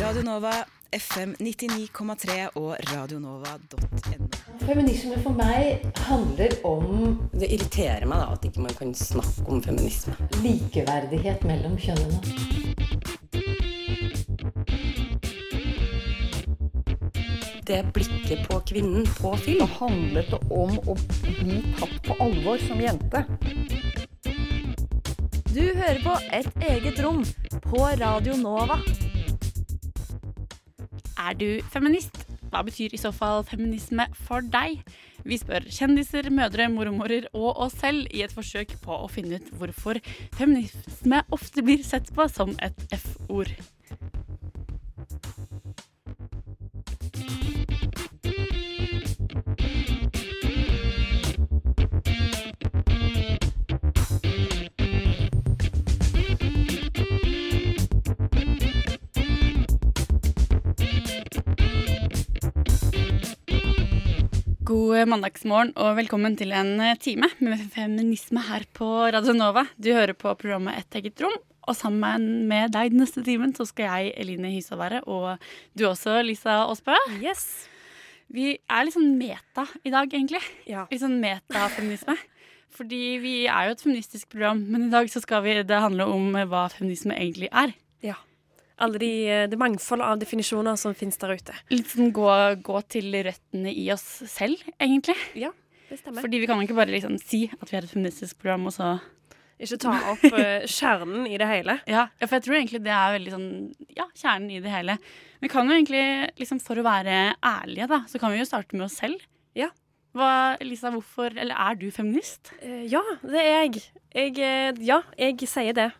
Radio Nova, FM 99,3 og radionova.no. Feminisme for meg handler om Det irriterer meg da at ikke man kan snakke om feminisme. likeverdighet mellom kjønnene. Det blikket på kvinnen på film. handlet det om å bli tatt på alvor som jente. Du hører på Et eget rom på Radio Nova. Er du feminist? Hva betyr i så fall feminisme for deg? Vi spør kjendiser, mødre, mormorer og oss selv i et forsøk på å finne ut hvorfor feminisme ofte blir sett på som et F-ord. God mandagsmorgen og velkommen til en eh, time med feminisme her på Radio Nova. Du hører på programmet Et eget rom, og sammen med deg den neste timen så skal jeg, Eline Hysa, være, og du også, Lisa Aasbø. Yes. Vi er litt sånn meta i dag, egentlig. Ja. Litt sånn metafeminisme. Fordi vi er jo et feministisk program, men i dag så skal vi, det handle om hva feminisme egentlig er. Alle de, eh, det mangfoldet av definisjoner som finnes der ute. Litt sånn gå, gå til røttene i oss selv, egentlig. Ja, det stemmer. Fordi vi kan ikke bare liksom si at vi har et feministisk program, og så Ikke ta opp eh, kjernen i det hele. ja, for jeg tror egentlig det er veldig sånn Ja, kjernen i det hele. Vi kan jo egentlig, liksom for å være ærlige, da, så kan vi jo starte med oss selv. Ja. Hva, Lisa, hvorfor Eller er du feminist? Eh, ja, det er jeg. jeg. Ja, jeg sier det.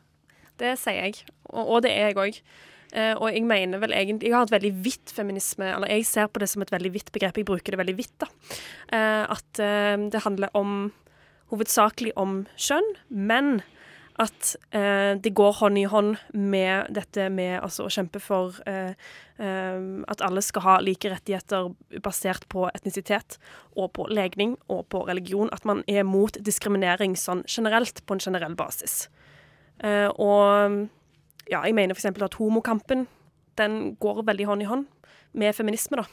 Det sier jeg. Og, og det er jeg òg. og jeg mener vel egentlig Jeg har et veldig vidt feminisme, eller jeg ser på det som et veldig vidt begrep. Jeg bruker det veldig vidt, da. Uh, at uh, det handler om hovedsakelig om kjønn, men at eh, det går hånd i hånd med dette med altså, å kjempe for eh, eh, at alle skal ha like rettigheter basert på etnisitet og på legning og på religion. At man er mot diskriminering sånn generelt, på en generell basis. Eh, og ja, jeg mener f.eks. at homokampen den går veldig hånd i hånd med feminisme, da.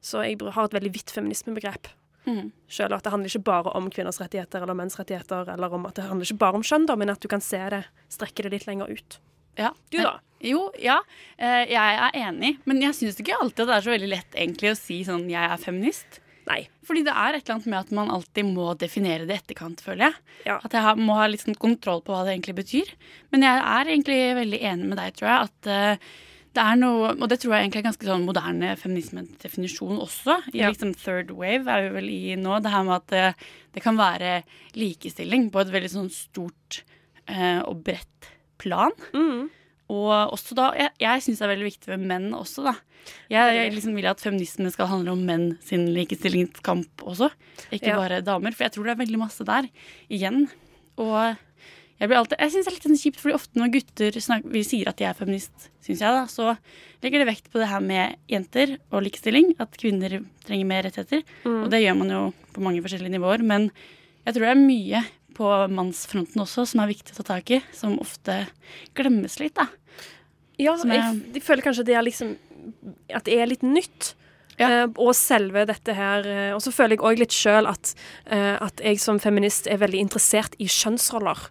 Så jeg har et veldig vidt feminismebegrep. Mm. Selv at det handler ikke bare om kvinners rettigheter eller menns rettigheter, eller om at det handler ikke bare om kjønn, da, men at du kan se det, strekke det litt lenger ut. Ja. Du, da? Jo, ja. eh, Jeg er enig, men jeg syns ikke alltid at det er så veldig lett egentlig å si sånn 'jeg er feminist'. Nei. Fordi det er et eller annet med at man alltid må definere det i etterkant, føler jeg. Ja. At jeg må ha litt sånn kontroll på hva det egentlig betyr. Men jeg er egentlig veldig enig med deg, tror jeg, at eh, det er noe Og det tror jeg egentlig er ganske sånn moderne feminismedefinisjon også. I Ja. liksom third wave er vi vel i nå. Det her med at det, det kan være likestilling på et veldig sånn stort eh, og bredt plan. Mm. Og også da, jeg, jeg syns det er veldig viktig med menn også, da. Jeg, jeg liksom vil at feminisme skal handle om menn sin likestillingskamp også, ikke Ja. bare damer. For jeg tror det er veldig masse der igjen. Og jeg blir alltid, jeg syns det er litt sånn kjipt, fordi ofte når gutter snakker, vi sier at de er feminist, syns jeg, da, så legger det vekt på det her med jenter og likestilling. At kvinner trenger mer rettigheter. Mm. Og det gjør man jo på mange forskjellige nivåer. Men jeg tror det er mye på mannsfronten også som er viktig å ta tak i, som ofte glemmes litt, da. Ja, jeg, er- jeg føler kanskje det er liksom At det er litt nytt. Ja. Uh, og selve dette her uh, Og så føler jeg òg litt sjøl at, uh, at jeg som feminist er veldig interessert i kjønnsroller.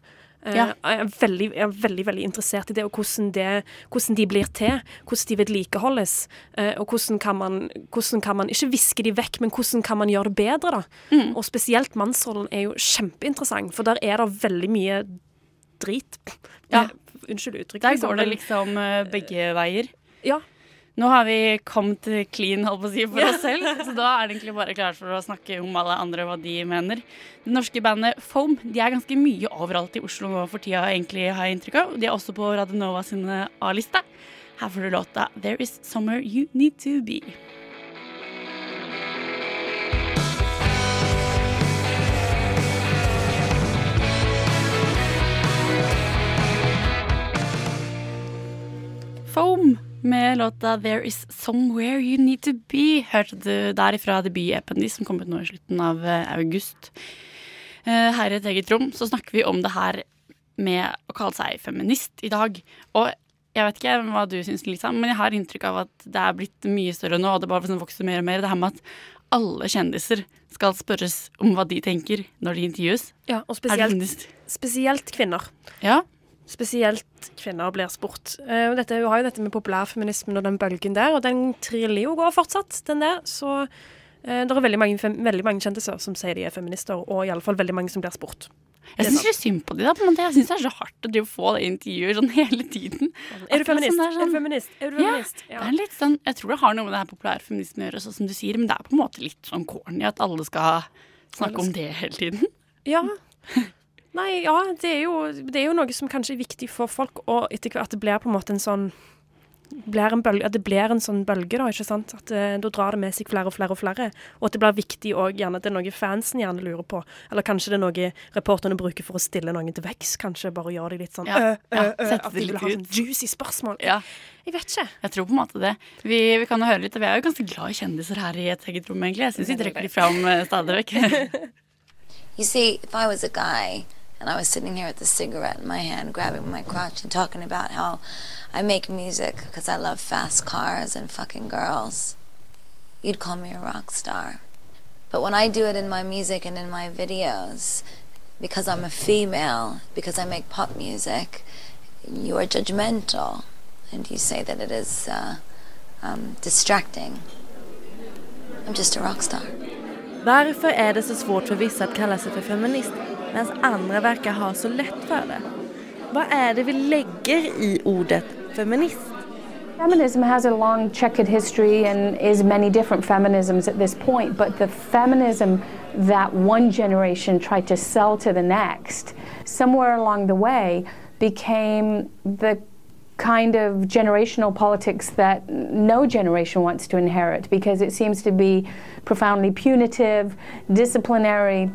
Eh, Ja. Jeg, er veldig, jeg er veldig veldig interessert i det, og hvordan, det, hvordan de blir til. Hvordan de vedlikeholdes. Eh, og hvordan kan, man, hvordan kan man ikke viske de vekk, men hvordan kan man gjøre det bedre, da. Mm. Og spesielt mannsrollen er jo kjempeinteressant, for der er det veldig mye drit. Ja. Eh, Unnskyld uttrykket. Der liksom, går det liksom begge veier. Ja. Nå har vi kommet clean holdt på å si, for oss selv, så da er det egentlig bare klart for å snakke om alle andre hva de mener. Det norske bandet Foam de er ganske mye overalt i Oslo nå for tida, egentlig har jeg inntrykk av. De er også på Radionova sine A-liste. Her får du låta 'There Is Somewhere You Need To Be'. Med låta 'There Is Somewhere You Need To Be'. Hørte du derifra debut-appen de som kom ut nå i slutten av eh, august. Eh, Her i et eget rom så snakker vi om det her med å kalle seg feminist i dag. Og Jeg vet ikke hva du syns, Lisa, men jeg har inntrykk av at det er blitt mye større nå, og det bare sånn vokser mer og mer. Det her med at alle kjendiser skal spørres om hva de tenker når de intervjues. Ja, og spesielt, spesielt kvinner. Ja. Spesielt kvinner blir spurt. Eh, dette, vi har jo dette med populærfeminismen og den bølgen der, og den triller jo går fortsatt, den der. Så eh, det er veldig mange, veldig mange kjendiser som sier de er feminister, og iallfall veldig mange som blir spurt. Jeg syns litt synd på de da, på en måte. Jeg syns det er så hardt å få det intervjuer sånn hele tiden. Er du feminist? sånn Er du feminist? Er du Ja, ja. Det er litt sånn, jeg tror det har noe med det her populærfeminismen å gjøre, sånn som du sier, men det er på en måte litt sånn corny at alle skal snakke om det hele tiden. Ja. Nei, ja, det er, jo, det er jo noe som kanskje er viktig for folk, og etter hvert at det blir på en måte en sånn blir en bølge, At det blir en sånn bølge, da. ikke sant? At eh, Da drar det med seg flere og flere og flere. Og at det blir viktig òg, gjerne at det er noe fansen gjerne lurer på. Eller kanskje det er noe reporterne bruker for å stille noen til vekst. Kanskje bare gjøre det litt sånn Ja, øh, øh, øh, At de vil ha sånn juicy spørsmål. Ja, Jeg vet ikke. jeg tror på en måte det. Vi, vi kan jo høre litt, og vi er jo ganske glad i kjendiser her i et eget rom, egentlig. Jeg syns vi trekker de fram eh, stadig vekk. You see, if I was a guy and I was sitting here with a cigarette in my hand, grabbing my crotch and talking about how I make music because I love fast cars and fucking girls, you'd call me a rock star. But when I do it in my music and in my videos, because I'm a female, because I make pop music, you are judgmental and you say that it is uh, um, distracting. I'm just a rock star. Varför är det så svårt för vissa att kalla sig för medan andra verkar ha så lätt för det? Vad är det vi lägger i ordet feminist? Feminism has a long checkered history and is many different feminisms at this point, but the feminism that one generation tried to sell to the next, somewhere along the way, became the kind of generational politics that no generation wants to inherit because it seems to be profoundly punitive, disciplinary,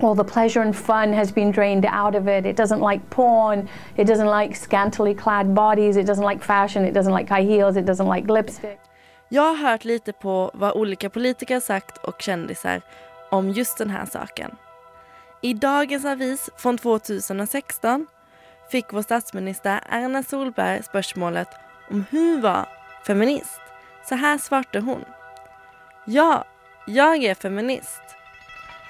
all the pleasure and fun has been drained out of it. It doesn't like porn. It doesn't like scantily clad bodies. It doesn't like fashion. It doesn't like high heels. It doesn't like lipstick. Jag har hört lite på vad olika politiker sagt och kändisar om just den här saken. I dagens avis från 2016 fick vår statsminister Erna Solberg spørsmålet om hun var feminist. Så här svarte hon. Ja, jag är feminist.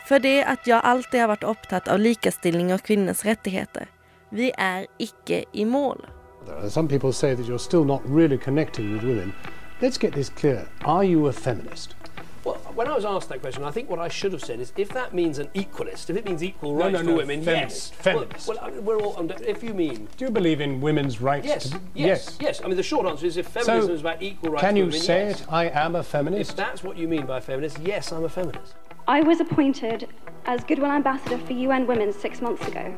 För det jeg jag alltid har vært opptatt av likestilling og kvinnors rettigheter. Vi er ikke i mål. Some people say that you're still not really connecting with women. Let's get this clear. Are you a feminist? Well, when I was asked that question, I think what I should have said is if that means an equalist, if it means equal No, rights no, for no, women, feminist, yes. feminist. Well, well, we're all under, if you mean. Do you believe in women's rights? Yes, to yes, yes, I mean, the short answer is if feminism So, is about equal rights Can for you women, say yes. it? I am a If feminist. that's what you mean by feminist, yes, I'm a feminist. I was appointed as Goodwill Ambassador for UN Women six months ago.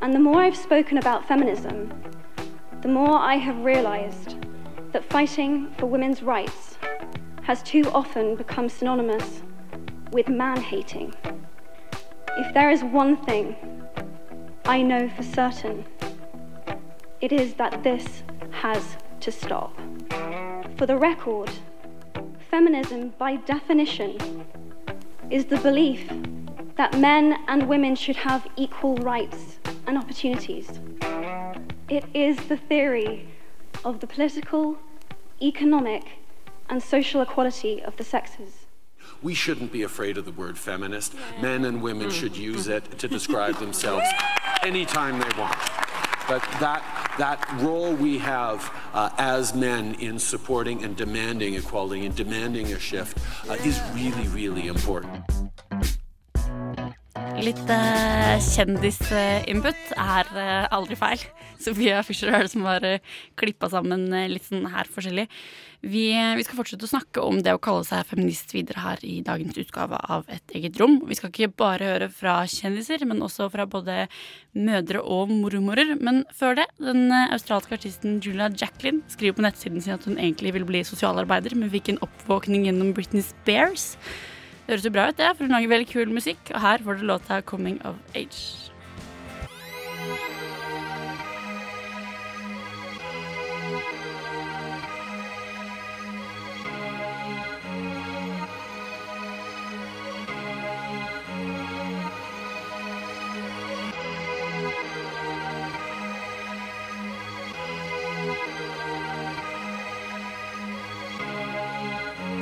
And the more I've spoken about feminism, the more I have realised that fighting for women's rights has too often become synonymous with man hating. If there is one thing I know for certain, it is that this has to stop. For the record, feminism, by definition, is the belief that men and women should have equal rights and opportunities. It is the theory of the political, economic, and social equality of the sexes. We shouldn't be afraid of the word feminist. Men and women mm. should use it to describe themselves anytime they want. But that, that role we have uh, as men in supporting and demanding equality and demanding a shift uh, is really, really important. Litt uh, kjendisinput er uh, aldri feil. Sofia Fischer er det som har uh, klippa sammen uh, litt sånn her forskjellig. Vi, vi skal fortsette å snakke om det å kalle seg feminist videre her i dagens utgave av Et eget rom. Vi skal ikke bare høre fra kjendiser, men også fra både mødre og mormorer. Men før det, den eh, australske artisten Julia Jacqueline skriver på nettsiden sin at hun egentlig vil bli sosialarbeider, men fikk en oppvåkning gjennom Britney Spears. Det høres jo bra ut, det, for hun lager veldig kul musikk. Og her får du låta 'Coming of Age'.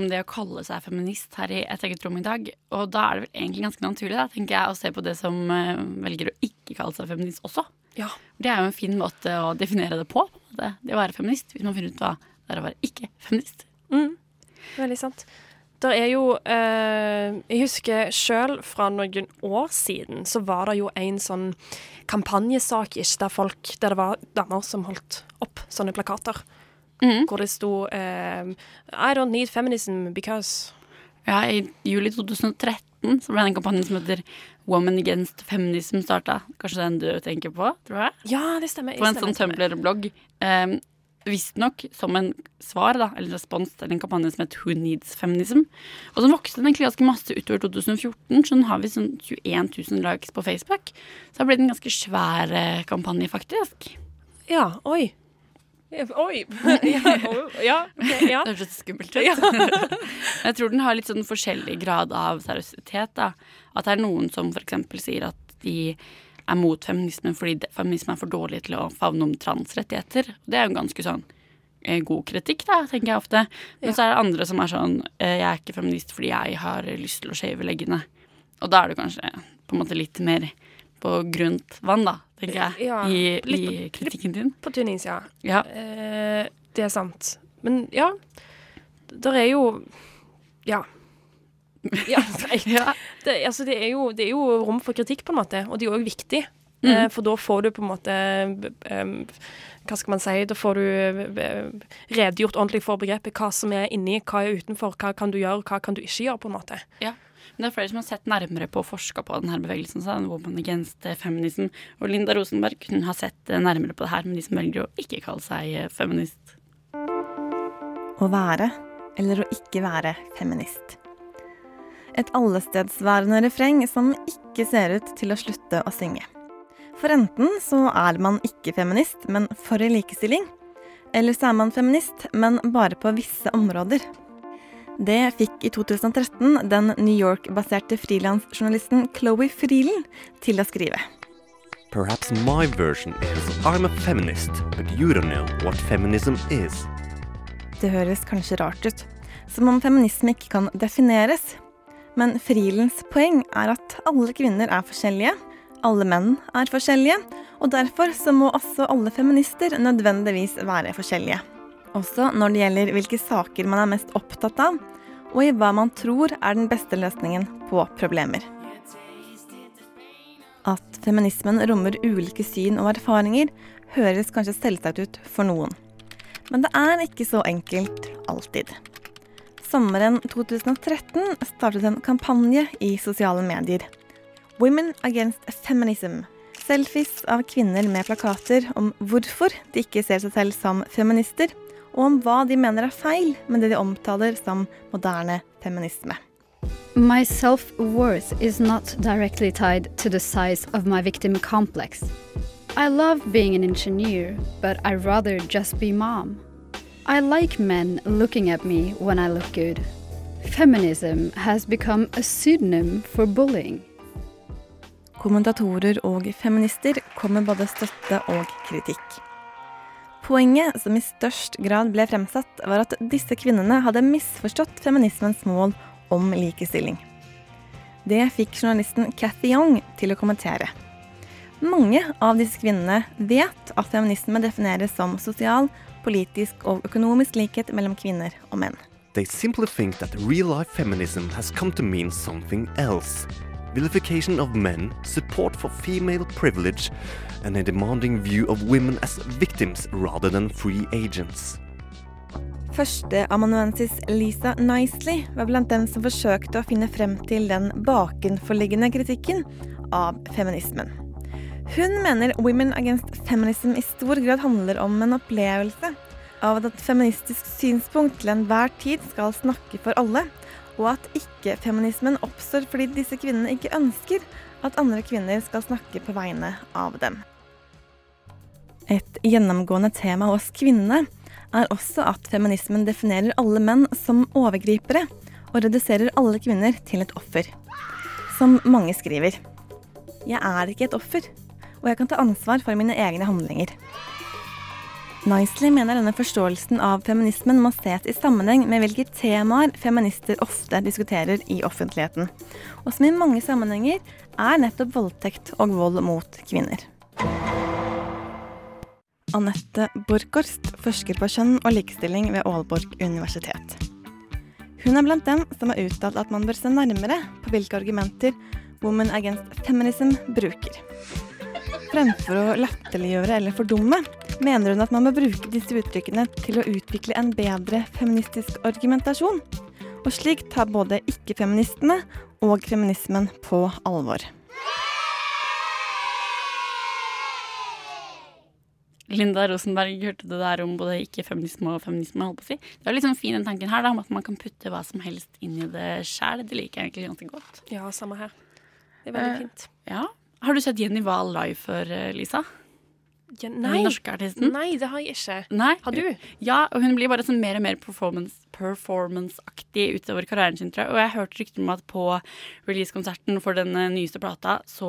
Om det å kalle seg feminist her i Et eget rom i dag. Og da er det vel egentlig ganske naturlig da, tenker jeg, å se på det som eh, velger å ikke kalle seg feminist også. Ja. Det er jo en fin måte å definere det på. Det, det å være feminist, hvis man finner ut hva det er å være ikke feminist. Mm. Veldig sant. Der er jo eh, Jeg husker sjøl fra noen år siden så var det jo en sånn kampanjesak ikke, der folk Der det var damer som holdt opp sånne plakater. Hvor det sto uh, I don't need feminism because Ja, I juli 2013 så ble det en kampanje som heter Woman Against Feminism starta. Kanskje den du tenker på, tror jeg? Ja, det stemmer. På en stemmer, sånn stemmer. Tumblr-blogg. Um, Visstnok som en svar, da, eller respons til en kampanje som het Who Needs Feminism. Og så vokste den egentlig ganske masse utover 2014, så nå har vi sånn 21 000 likes på Facebook. Så det har blitt en ganske svær eh, kampanje, faktisk. Ja, oi. Oi! ja, oh, ja, ja. Det høres skummelt ut. Ja. jeg tror den har litt sånn forskjellig grad av seriøsitet. da. At det er noen som f.eks. sier at de er mot feminismen fordi feminismen er for dårlig til å favne om transrettigheter. Det er jo ganske sånn eh, god kritikk, da, tenker jeg ofte. Men så er det andre som er sånn eh, Jeg er ikke feminist fordi jeg har lyst til å shave leggene. Og da er det kanskje på en måte litt mer på grunt vann, da, tenker jeg, Ja, i, litt i kritikken din. På tynn is, ja. Ja. Eh, det er sant. Men ja, der er jo Ja. Ja. Det, altså, det, er jo, det er jo rom for kritikk, på en måte, og det er jo òg viktig. Mm. Eh, for da får du på en måte um, Hva skal man si? Da får du eh, redegjort ordentlig for begrepet. Hva som er inni, hva er utenfor, hva kan du gjøre, hva kan du ikke gjøre, på en måte. Ja. Men det er flere som har sett nærmere på og forska på denne bevegelsen. Så den Woman Against Feminism. Og Linda Rosenberg hun har sett eh, nærmere på det her med de som velger å ikke kalle seg eh, feminist. Å være eller å ikke være feminist. Et allestedsværende refreng som ikke ser ut til å slutte å synge. For enten så er man ikke feminist, men for likestilling. Eller så er man feminist, men bare på visse områder. Det fikk i 2013 den New York-baserte frilansjournalisten Chloé Freeland til å skrive. Perhaps my version is I'm a feminist, but you don't know what feminism is. Det høres kanskje rart ut, som om feminisme ikke kan defineres. Men Frielens poeng er at alle kvinner er forskjellige, alle menn er forskjellige, og derfor så må også alle feminister nødvendigvis være forskjellige. Også når det gjelder hvilke saker man er mest opptatt av, og i hva man tror er den beste løsningen på problemer. At feminismen rommer ulike syn og erfaringer, høres kanskje selvsagt ut for noen. Men det er ikke så enkelt alltid. Sommeren 2013 startet en kampanje i sosiale medier. Women Against Feminism. Selfies av kvinner med plakater om hvorfor de ikke ser seg selv som feminister, og om hva de mener er feil med det de omtaler som moderne feminisme. My self worth is not directly tied to the size of my victim complex. I love being an engineer, but I'd rather just be mom. I like men looking at me when I look good. Feminism has become a pseudonym for bullying. Kommentatorer og feminister kommer både støtte og kritikk. Poenget som i størst grad ble fremsatt, var at disse kvinnene hadde misforstått feminismens mål om likestilling. Det fikk journalisten Cathy Young til å kommentere. Mange av disse kvinnene vet at feminisme defineres som sosial, politisk og økonomisk likhet mellom kvinner og menn. They simply think that real life feminism has come to mean something else. Vilification of men, support for female privilege, and a demanding view of women as victims rather than free agents. Førsteamanuensis Lisa Nicely var blant dem som forsøkte å finne frem til den bakenforliggende kritikken av feminismen. Hun mener Women Against Feminism i stor grad handler om en opplevelse av at et feministisk synspunkt til enhver tid skal snakke for alle, og at ikke-feminismen oppstår fordi disse kvinnene ikke ønsker at andre kvinner skal snakke på vegne av dem. Et gjennomgående tema hos kvinnene er også at feminismen definerer alle menn som overgripere, og reduserer alle kvinner til et offer. Som mange skriver. Jeg er ikke et offer, og jeg kan ta ansvar for mine egne handlinger. Nicely mener denne forståelsen av feminismen må ses i sammenheng med hvilke temaer feminister ofte diskuterer i offentligheten, og som i mange sammenhenger er nettopp voldtekt og vold mot kvinner. Anette Borchorst forsker på kjønn og likestilling ved Aalborg universitet. Hun er blant dem som har uttalt at man bør se nærmere på hvilke argumenter Women Against Feminism bruker. Fremfor å latterliggjøre eller fordumme, mener hun at man bør bruke disse uttrykkene til å utvikle en bedre feministisk argumentasjon. Og slik tar både ikke-feministene og feminismen på alvor. Linda Rosenberg, hørte du der om både ikke-feminisme og feminisme? holdt på å si. Det er liksom fin den tanken her da, om at man kan putte hva som helst inn i det sjæl. Det liker jeg egentlig ganske godt. Ja, samme her. Det er veldig Eh, fint. Ja. Har du sett Jenny Wahl live før, eh, Lisa? Ja, Den nei. norske artisten? Nei, det har jeg ikke. Nei. Har du? Ja, og hun blir bare sånn mer og mer performance- performance-aktig utover karrieren sin, tror jeg. Og jeg hørte rykter om at på release-konserten for den eh, nyeste plata, så,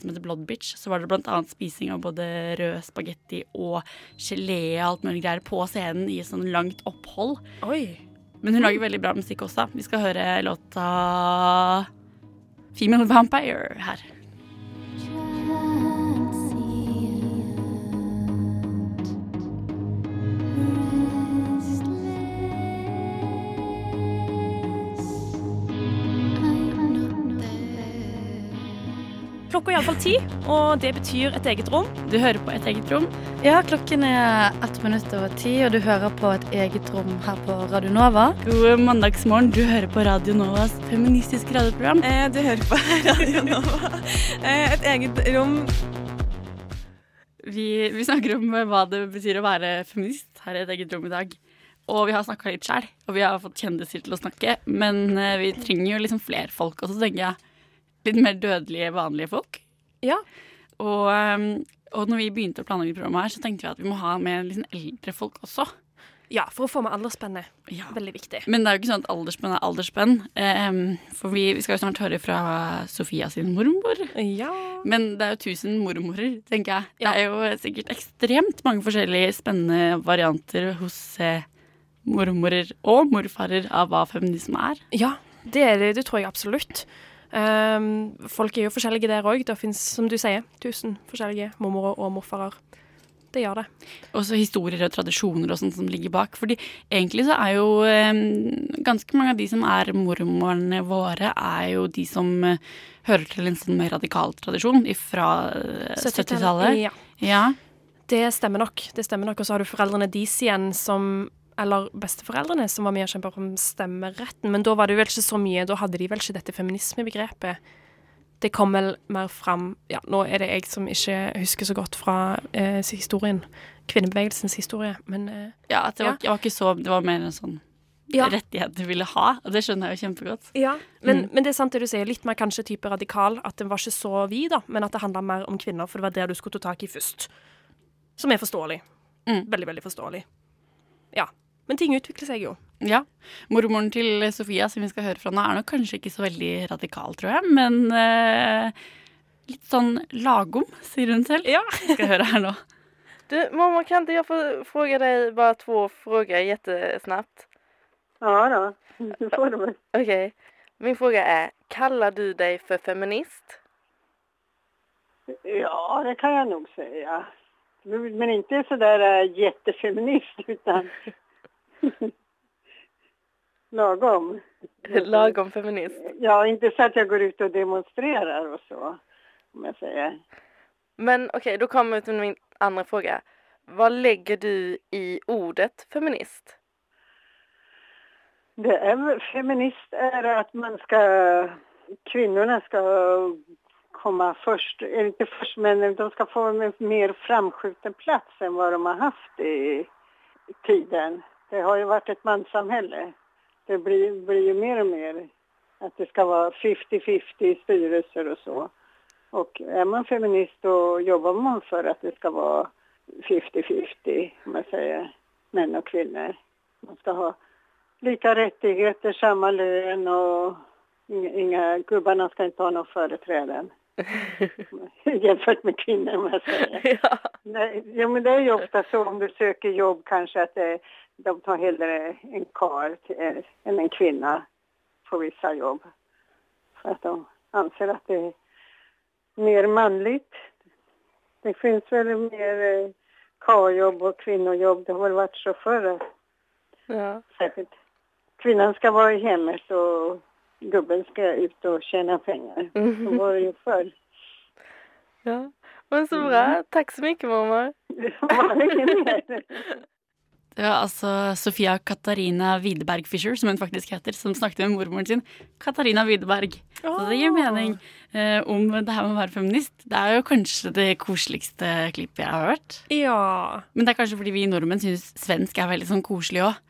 som heter Blood Bitch, så var det blant annet spising av både rød spagetti og gelé og alt mulig greier på scenen i sånn langt opphold. Oi. Men hun lager veldig bra musikk også. Vi skal høre låta Female Vampire her. Klokka er iallfall ti, og det betyr et eget rom. Du hører på Et eget rom. Ja, klokken er ett minutt over ti, og du hører på et eget rom her på Radio Nova. God mandagsmorgen. Du hører på Radio Novas feministiske radioprogram. Eh, du hører på Radio Nova. Eh, et eget rom Vi, vi snakker om hva det betyr å være feminist her i et eget rom i dag. Og vi har snakka litt sjæl, og vi har fått kjendiser til å snakke. Men eh, vi trenger jo liksom flere folk også, tenker jeg. Litt mer dødelige, vanlige folk. Ja. Og, eh, og når vi begynte å planlegge programmet her, så tenkte vi at vi må ha med sånn eldre folk også. Ja, for å få med aldersspennet. Veldig viktig. Men det er jo ikke sånn at aldersspenn er aldersspenn. Eh, for vi, vi skal jo snart høre fra Sofia sin mormor. Ja. Men det er jo tusen mormorer, tenker jeg. Det er jo sikkert ekstremt mange forskjellige spennende varianter hos eh, mormorer og morfarer av hva feminisme er. Ja, det, er det, det tror jeg absolutt. Ehm, folk er jo forskjellige der òg. Det fins, som du sier, tusen forskjellige mormorer og morfarer. Det gjør det. Og så historier og tradisjoner og sånt som ligger bak. Fordi egentlig så er jo eh, ganske mange av de som er mormorene våre, er jo de som eh, hører til en sånn mer radikal tradisjon fra 70-tallet. Ja. ja. Det stemmer nok. Det stemmer nok. Og så har du foreldrene deres igjen som eller besteforeldrene som var med og kjempa om stemmeretten. Men da var det vel ikke så mye. Da hadde de vel ikke dette feminismebegrepet. Det kom vel mer fram Ja, nå er det jeg som ikke husker så godt fra eh, historien. Kvinnebevegelsens historie, men eh, Ja, at det var, jeg var ikke så Det var mer en sånn Ja. rettighet du ville ha, og det skjønner jeg jo kjempegodt. Ja, men, Mm. men det er sant det du sier. Litt mer kanskje type radikal. At den var ikke så vid, da, men at det handla mer om kvinner, for det var der du skulle ta tak i først. Som er forståelig. Mm. Veldig, veldig forståelig. Ja. Men ting utvikler seg jo. Ja. Mormoren til Sofia, som vi skal høre fra nå, er nok kanskje ikke så veldig radikal, tror jeg, men eh, litt sånn lagom, sier hun selv. Ja. Vi skal høre her nå. Du, mamma, kan ikke jeg få fråga deg bare två frågor kjempesnapt? Ja da. Du får det. OK. Okej. Min fråga er kaller du deg for feminist? Ja, det kan jeg nok si. Men men så sådär äh, jättefeminist utan lagom. Lagom feminist. Ja, inte så att jag går ut och demonstrerar och så, om jag säger. Men okej, då kommer jag till min andra fråga. Vad lägger du i ordet feminist? Det är feminist är att man ska, kvinnorna ska komma först, inte först men de ska få en mer framskjuten plats än vad de har haft i tiden. Det har ju varit ett manssamhälle det blir, blir ju mer och mer att det ska vara 50-50 styrelser och så. Och är man feminist då jobbar man för att det ska vara 50-50, om man säger, män och kvinnor. Man ska ha lika rättigheter, samma lön och inga, gubbarna ska inte ha någon företräden. Jämfört med kvinnor, om jag säger. Nej, ja, men det är ju ofta så om du söker jobb kanske att det, de tar hellre en kar enn än en kvinne på vissa jobb. For at de anser at det er mer mannlig. Det finnes vel mer karjobb og kvinnejobb. Det har vel vært så før. Ja. Särskilt. Kvinnan skal være i hemmet og gubben skal ut og tjene penger. Så var det jo før. Ja. Men så bra. Takk så mye. Det var altså Sofia Katarina Widerberg Fisher, som hun faktisk heter, som snakket med mormoren sin. Katarina Widerberg. Så det gir mening eh, om det her med å være feminist. Det er jo kanskje det koseligste klippet jeg har hørt. Ja. Men det er kanskje fordi vi nordmenn syns svensk er veldig sånn koselig òg.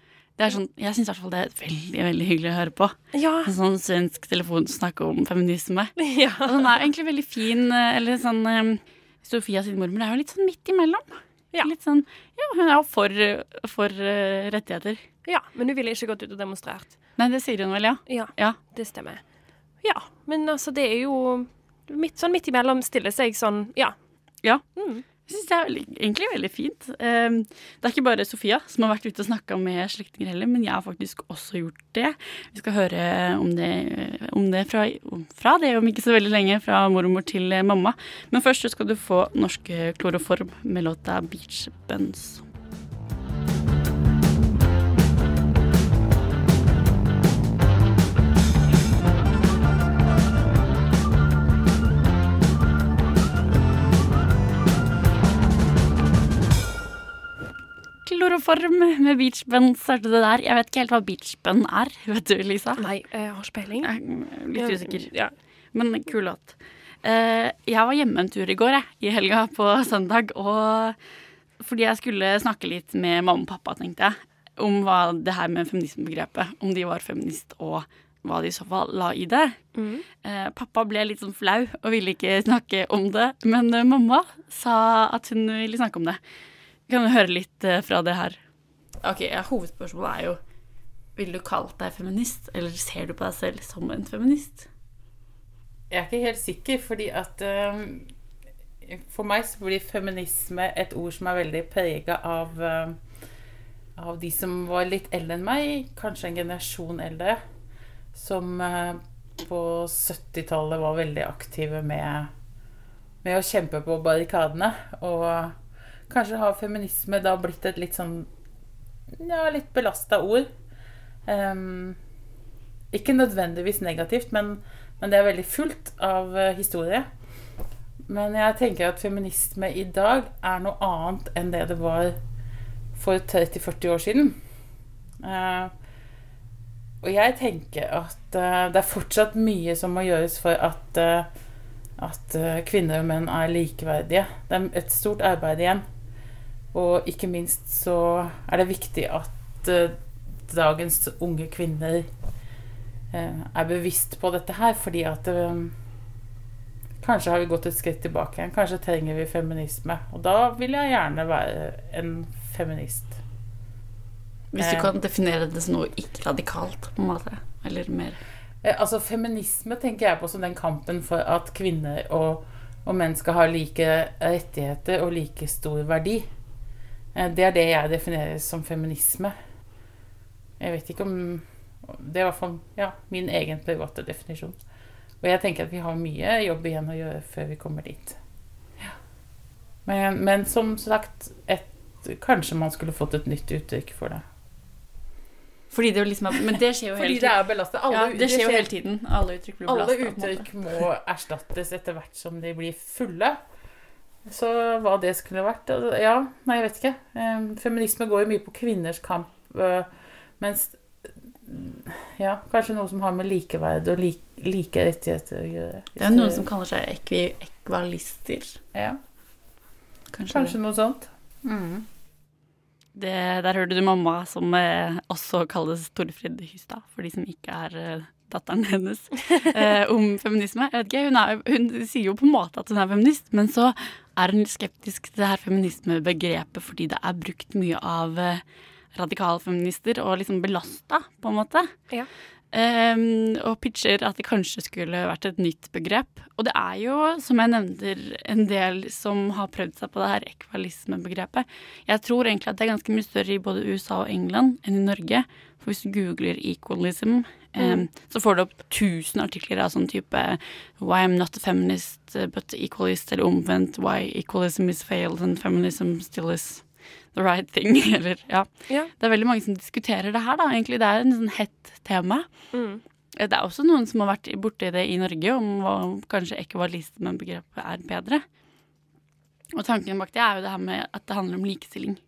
Sånn, jeg syns i hvert fall det er veldig veldig hyggelig å høre på. Ja. En sånn svensk telefon som snakker om feminisme. Ja. Og den er egentlig veldig fin. eh, Eller sånn eh, Sofia sin mormor er jo litt sånn midt imellom. Litt sånn, ja, Hun er jo for, for uh, rettigheter. Ja, men hun ville ikke gått ut og demonstrert. Nei, det sier hun vel, ja. Ja, Ja. det stemmer. Ja, men altså, det er jo midt, sånn midt imellom stille seg sånn, ja. Ja. Mm. Jeg syns det er veldig, egentlig veldig fint. Um, det er ikke bare Sofia som har vært ute og snakka med slektninger heller, men jeg har faktisk også gjort det. Vi skal høre om det, om det fra, fra det om ikke så veldig lenge, fra mormor til mamma. Men først skal du få norske kloroform med låta Beach Buns. Kloroform med beach bun startet det der. Jeg vet ikke helt hva beach bun er. Vet du, Lisa? Nei, jeg har speiling. Litt usikker. Men kul låt. Eh, jeg var hjemme en tur i går, jeg, i helga på søndag. Og fordi jeg skulle snakke litt med mamma og pappa, tenkte jeg, om hva det her med feminismebegrepet, om de var feminist, og hva de i så fall la i det. Mm. Eh, pappa ble litt sånn flau og ville ikke snakke om det, men eh, mamma sa at hun ville snakke om det. Vi kan høre litt eh, fra det her. Ok, ja, Hovedspørsmålet er jo Ville du kalt deg feminist, eller ser du på deg selv som en feminist? Jeg er ikke helt sikker, fordi at um, For meg så blir feminisme et ord som er veldig prega av um, av de som var litt eldre enn meg, kanskje en generasjon eldre, som på 70-tallet var veldig aktive med, med å kjempe på barrikadene. Og kanskje har feminisme da blitt et litt sånn ja, litt belasta ord. Um, ikke nødvendigvis negativt, men, men det er veldig fullt av eh, historie. Men jeg tenker at feminisme i dag er noe annet enn det det var for 30-40 år siden. Uh, og jeg tenker at uh, det er fortsatt mye som må gjøres for at, eh, at kvinner og menn er likeverdige. Det er et stort arbeid igjen. Og ikke minst så er det viktig at eh, dagens unge kvinner eh, er bevisst på dette her, fordi at eh, Kanskje har vi gått et skritt tilbake igjen. Kanskje trenger vi feminisme. Og da vil jeg gjerne være en feminist. Hvis du kan definere det som noe ikke radikalt, på en måte. Eller mer Altså Feminisme tenker jeg på som den kampen for at kvinner og, og menn skal ha like rettigheter og like stor verdi. Eh, Det er det jeg definerer som feminisme. Jeg vet ikke om Det er i hvert fall ja, min egen private definisjon. Og jeg tenker at vi har mye jobb igjen å gjøre før vi kommer dit. Ja. Men, men som sagt, et, kanskje man skulle fått et nytt uttrykk for det. Fordi det liksom er, Men det skjer jo hele det er belastet. Alle, ja, det skjer jo hele tiden. Alle uttrykk blir belastet. Alle uttrykk må erstattes etter hvert som de blir fulle. Så hva det skulle vært altså, Ja, nei, jeg vet ikke. Eh, Feminisme går jo mye på kvinners kamp, eh, mens Ja, kanskje noe som har med likeverd og like, like rettigheter å gjøre. Det er noen som kaller seg ekvi, ekvalister. Ja. Kanskje, Kanskje noe sånt. Mm. Det, der hørte du mamma, som eh, også kalles Torfrid Hystad, for de som ikke er eh, datteren hennes, eh, om feminisme. Jeg vet ikke, hun, er, hun sier jo på en måte at hun er feminist, men så er hun skeptisk til det her feminismebegrepet fordi det er brukt mye av radikale radikalfeminister og liksom belasta, på en måte. Ja. Um, og pitcher at det kanskje skulle vært et nytt begrep. Og det er jo, som jeg nevner, en del som har prøvd seg på det her ekvalismebegrepet. Jeg tror egentlig at det er ganske mye større i både USA og England enn i Norge. For hvis du googler equalism, ehm, så får du opp tusen artikler av sånn type Why I'm not a feminist but equalist, eller omvendt Why equalism is failed and feminism still is the right thing. Eller, ja. Ja. Det er veldig mange som diskuterer det her, da. Egentlig det er en sånn hett tema. Mm. Det er også noen som har vært borti det i Norge, om hva kanskje ekvalismebegrepet er bedre. Og tanken bak det er jo det her med at det handler om likestilling.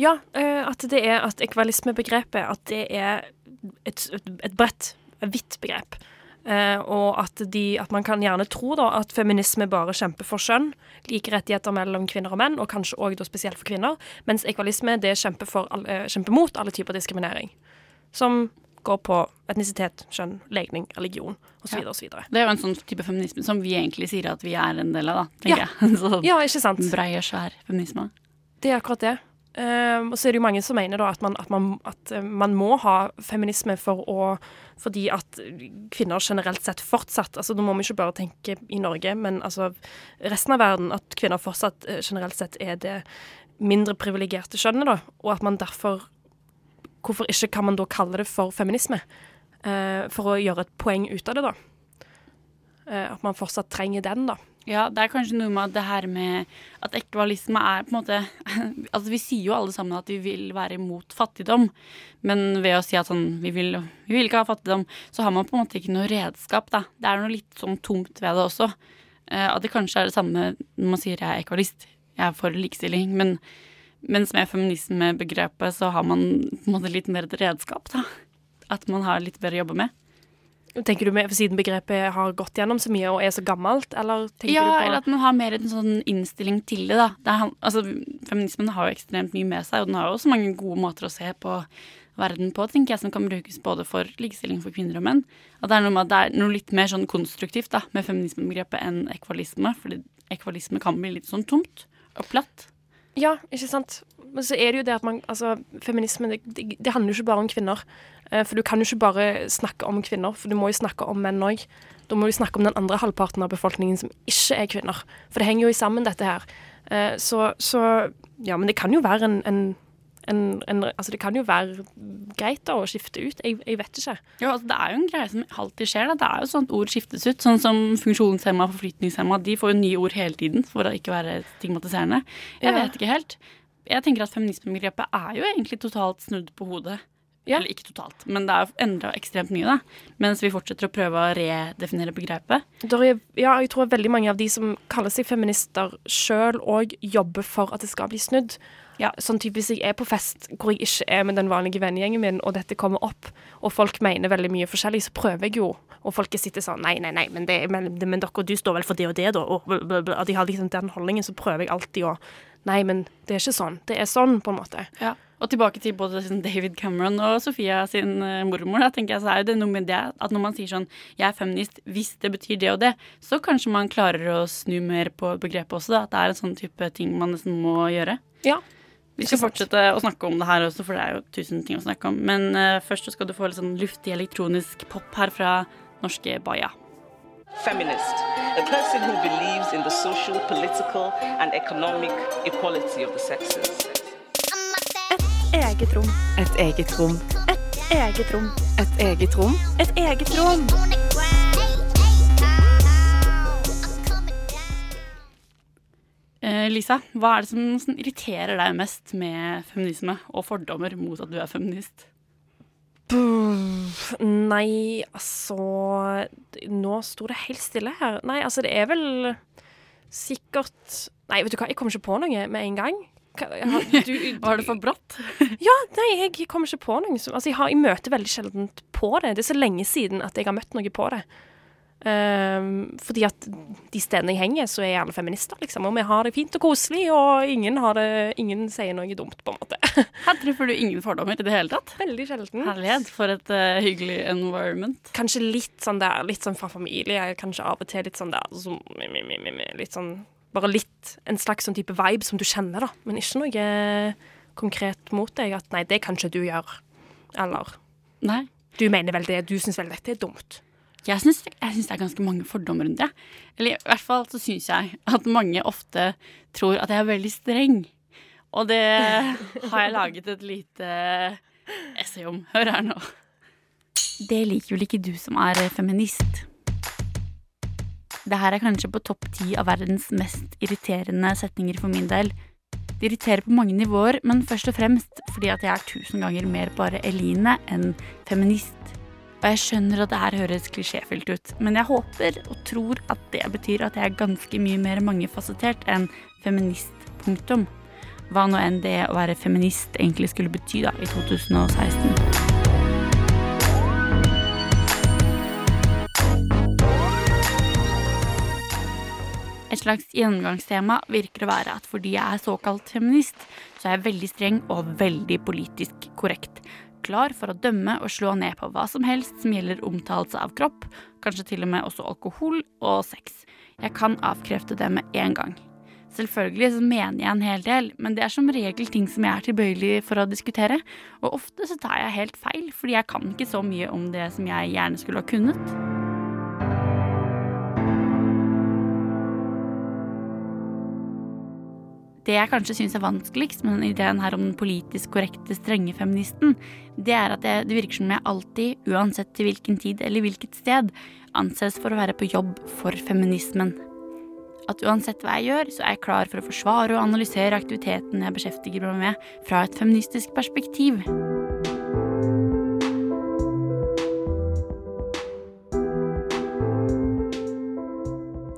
Ja, eh, at det er at ekvalismebegrepet at det er et, et, bredt, vidt begrep. Eh, og at, de, at man kan gjerne tro da, at feminisme bare kjemper for skjønn, like rettigheter mellom kvinner og menn, og kanskje òg spesielt for kvinner, mens ekvalisme det kjemper, for, eh, kjemper mot alle typer diskriminering. Som går på etnisitet, kjønn, legning, religion osv. Ja. osv. Det er jo en sånn type feminisme som vi egentlig sier at vi er en del av, da, tenker Ja. jeg. Så Ja, ikke sant? brei og svær feminisme. Det er akkurat det. Ehm, og så er det jo mange som mener at man, at man, at eh, man må ha feminisme for å, fordi at kvinner generelt sett fortsatt altså Nå må vi ikke bare tenke i Norge, men altså resten av verden, at kvinner fortsatt eh, generelt sett er det mindre privilegerte kjønnet, da. Og at man derfor Hvorfor ikke kan man da kalle det for feminisme? Uh, for å gjøre et poeng ut av det, da. Uh, at man fortsatt trenger den, da. Ja, det er kanskje noe med det her med at ekvalisme er på en måte Altså, vi sier jo alle sammen at vi vil være imot fattigdom, men ved å si at sånn vi vil, vi vil ikke ha fattigdom, så har man på en måte ikke noe redskap, da. Det er noe litt sånn tomt ved det også. Eh, at det kanskje er det samme når man sier jeg er ekvalist, jeg er for likestilling, men mens med feminismebegrepet så har man på en måte litt mer redskap, da. At man har litt bedre å jobbe med. Tenker du med, Siden begrepet har gått gjennom så mye og er så gammelt, eller ja, du på eller at man har mer en sånn innstilling til det, da. Det er, altså, feminismen har jo ekstremt mye med seg, og den har jo også mange gode måter å se på verden på, tenker jeg, som kan brukes både for likestilling for kvinner og menn. At det er noe det er noe litt mer sånn konstruktivt da, med feminismebegrepet enn ekvalisme, fordi ekvalisme kan bli litt sånn tomt og platt. Ja, ikke sant. Men så er det jo det at man Altså, feminisme, det, det, det handler jo ikke bare om kvinner. Eh, For du kan jo ikke bare snakke om kvinner, for du må jo snakke om menn òg. Da må du snakke om den andre halvparten av befolkningen som ikke er kvinner. For det henger jo sammen, dette her. Eh, Så, så Ja, men det kan jo være en, en, en, en Altså, det kan jo være greit da å skifte ut. Jeg, jeg vet ikke. Jo, altså, det er jo en greie som alltid skjer. Da. Det er jo sånn at ord skiftes ut. Sånn som funksjonshemma og forflytningshemma. De får jo nye ord hele tiden for å ikke være stigmatiserende. Jeg Ja. vet ikke helt. Jeg tenker at feminismebegrepet er jo egentlig totalt snudd på hodet. Eller ikke totalt, men det er endra ekstremt mye, da. Mens vi fortsetter å prøve å redefinere begrepet. Er, ja, jeg tror veldig mange av de som kaller seg feminister sjøl òg jobber for at det skal bli snudd. Ja. Sånn typ Hvis jeg er på fest hvor jeg ikke er med den vanlige vennegjengen min, og dette kommer opp, og folk mener veldig mye forskjellig, så prøver jeg jo. Og folket sitter sånn Nei, nei, nei, men, det, men, men dere, du står vel for det og det, da. Og. At de har liksom den holdningen, så prøver jeg alltid å Nei, men det er ikke sånn. Det er sånn, på en måte. Ja. Og tilbake til både David Cameron og Sofia sin eh, mormor. Da tenker jeg så er det noe med det at når man sier sånn 'jeg er feminist hvis det betyr det og det', så kanskje man klarer å snu mer på begrepet også. da, At det er en sånn type ting man nesten må gjøre. Ja. Vi skal fortsette å snakke om det her også, for det er jo tusen ting å snakke om. Men uh, først så skal du få litt sånn luftig elektronisk pop her fra norske Baja. Feminist, a person who believes in the social, political, and economic equality of the sexes. Eget rom. Et eget rom. Et eget rom. Et eget rom. Et eget rom. Eh, Lisa, hva er det som, som irriterer deg mest med feminisme og fordommer mot at du er feminist? Nei, altså Nå sto det helt stille her. Nei, altså, det er vel sikkert Nei, vet du hva, jeg kommer ikke på noe med en gang. Hva- jeg du- Var det for brått? Ja, nei, jeg kommer ikke på noe. som- Altså, jeg, har, jeg møter veldig sjelden på det. Det er så lenge siden at jeg har møtt noe på det. Um, fordi at de stedene jeg henger, så er alle feminister, liksom. Og vi har det fint og koselig, og ingen, har det, ingen sier noe dumt, på en måte. Her treffer du ingen fordommer i det hele tatt? Veldig sjelden. Herlighet, for et uh, hyggelig environment. Kanskje litt sånn der, litt sånn fra familie. Kanskje av og til litt sånn der mi, Litt sånn Bare litt en slags sånn type vibe som du kjenner, da. Men ikke noe konkret mot deg. At nei, det kan ikke du gjøre. Eller Nei. Du mener vel det, du syns vel dette er dumt? Jeg syns, det er ganske mange fordommer rundt det. Eller i hvert fall så syns jeg at mange ofte tror at jeg er veldig streng. Og det har jeg laget et lite essay om. Hør her nå. Det liker vel ikke du som er feminist. Det her er kanskje på topp ti av verdens mest irriterende setninger for min del. Det irriterer på mange nivåer, men først og fremst fordi at jeg er tusen ganger mer bare Eline enn feminist. Og jeg skjønner at det her høres klisjéfylt ut, men jeg håper og tror at det betyr at jeg er ganske mye mer mangefasettert enn feminist. Punktum. Hva nå enn det å være feminist egentlig skulle bety da, i 2016. Et slags gjennomgangstema virker å være at fordi jeg er såkalt feminist, så er jeg veldig streng og veldig politisk korrekt. Klar for å dømme og slå ned på hva som helst som gjelder omtalelse av kropp, kanskje til og med også alkohol og sex. Jeg kan avkrefte det med en gang. Selvfølgelig så mener jeg en hel del, men det er som regel ting som jeg er tilbøyelig for å diskutere. Og ofte så tar jeg helt feil, fordi jeg kan ikke så mye om det som jeg gjerne skulle ha kunnet. Det jeg kanskje syns er vanskeligst med den ideen her om den politisk korrekte, strenge feministen, det er at det, virker som jeg alltid, uansett til hvilken tid eller hvilket sted, anses for å være på jobb for feminismen. At uansett hva jeg gjør, så er jeg klar for å forsvare og analysere aktiviteten jeg beskjeftiger meg med, fra et feministisk perspektiv.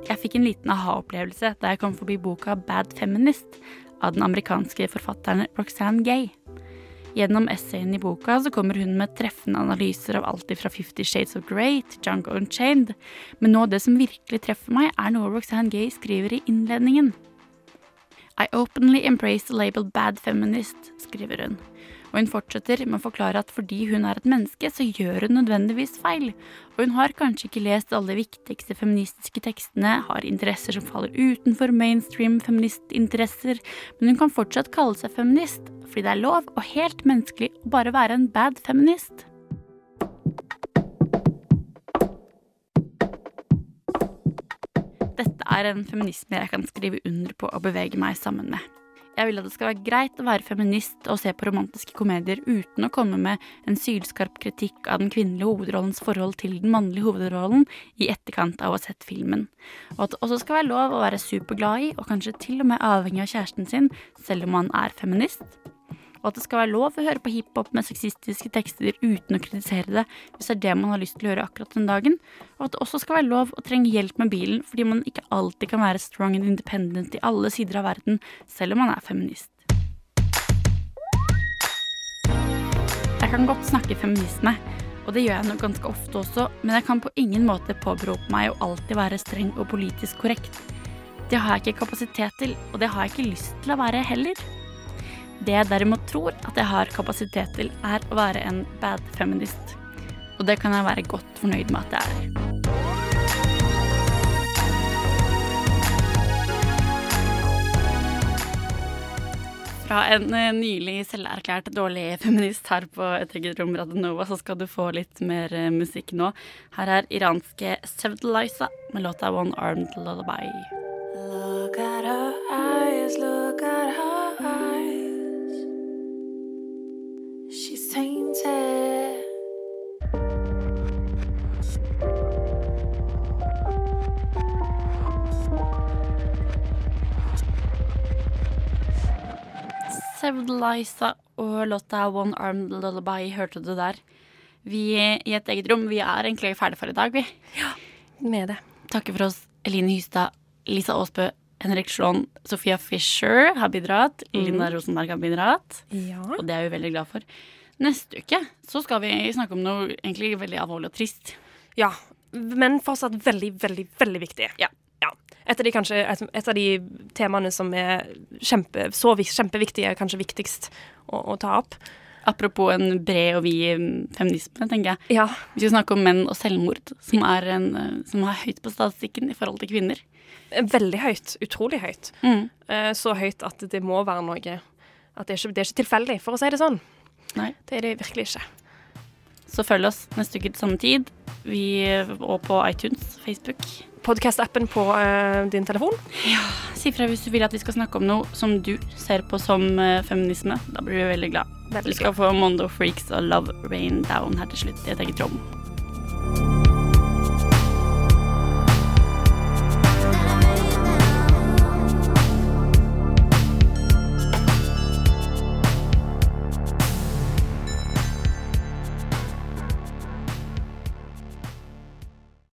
Jeg fikk en liten aha-opplevelse da jeg kom forbi boka Bad Feminist av den amerikanske forfatteren Roxanne Gay. Gjennom essayen i boka så kommer hun med treffende analyser av alt fra Fifty Shades of Grey til Jungle Unchained, men nå det som virkelig treffer meg, er noe Roxanne Gay skriver i innledningen. I openly embrace the label bad feminist, skriver hun. Og hun fortsetter med å forklare at fordi hun er et menneske, så gjør hun nødvendigvis feil. Og hun har kanskje ikke lest alle de viktigste feministiske tekstene, har interesser som faller utenfor mainstream feministinteresser, men hun kan fortsatt kalle seg feminist, fordi det er lov og helt menneskelig å bare være en bad feminist. Dette er en feminisme jeg kan skrive under på og bevege meg sammen med. Jeg vil at det skal være greit å være feminist og se på romantiske komedier uten å komme med en sylskarp kritikk av den kvinnelige hovedrollens forhold til den mannlige hovedrollen i etterkant av å ha sett filmen. Og at det også skal være lov å være superglad i, og kanskje til og med avhengig av kjæresten sin, selv om man er feminist og at det skal være lov å høre på hiphop med sexistiske tekster uten å kritisere det, hvis det er det man har lyst til å gjøre akkurat den dagen, og at det også skal være lov å trenge hjelp med bilen fordi man ikke alltid kan være strong and independent i alle sider av verden, selv om man er feminist. Jeg kan godt snakke feminisme, og det gjør jeg nok ganske ofte også, men jeg kan på ingen måte påberope meg å alltid være streng og politisk korrekt. Det har jeg ikke kapasitet til, og det har jeg ikke lyst til å være heller. Det jeg derimot tror at jeg har kapasitet til, er å være en bad feminist. Og det kan jeg være godt fornøyd med at jeg er. Fra en eh, nylig selverklært dårlig feminist her på et eget rom Radionova, så skal du få litt mer eh, musikk nå. Her er iranske Sevdeliza med låta One Armed Lullaby. Look at her eyes, look at her Sevdeliza og låta One Armed Lullaby hørte du der. Vi i et eget rom, vi er egentlig ferdig for i dag, vi. Ja, med det. Takker for oss. Eline Hystad, Lisa Aasbø, Henrik Slåen, Sofia Fisher har bidratt. Mm. Linda Rosenberg har bidratt. Ja. Og det er vi veldig glad for. Neste uke så skal vi snakke om noe egentlig veldig alvorlig og trist. Ja. men fortsatt veldig, veldig, veldig viktig. Ja. Et av de, kanskje, et, et av de temaene som er kjempe, så kjempeviktige, kanskje viktigst å, å ta opp. Apropos en bred og vid feminisme, tenker jeg. Vi skal snakke om menn og selvmord, som er, en, eh, som er høyt på statistikken i forhold til kvinner. Veldig høyt. Utrolig høyt. Mm. Eh, Så høyt at det må være noe At det er ikke, det er ikke tilfeldig, for å si det sånn. Nei. Det er det virkelig ikke. Så følg oss neste uke til samme tid. Vi, og på iTunes, Facebook. Podcast-appen på eh, din telefon. Si fra hvis du vil at vi skal snakke om noe som du ser på som eh, feminisme. Da blir vi veldig glad. Veldig du skal få Mondo Freaks og Love Rain Down her til slutt. Jeg tenker Trond.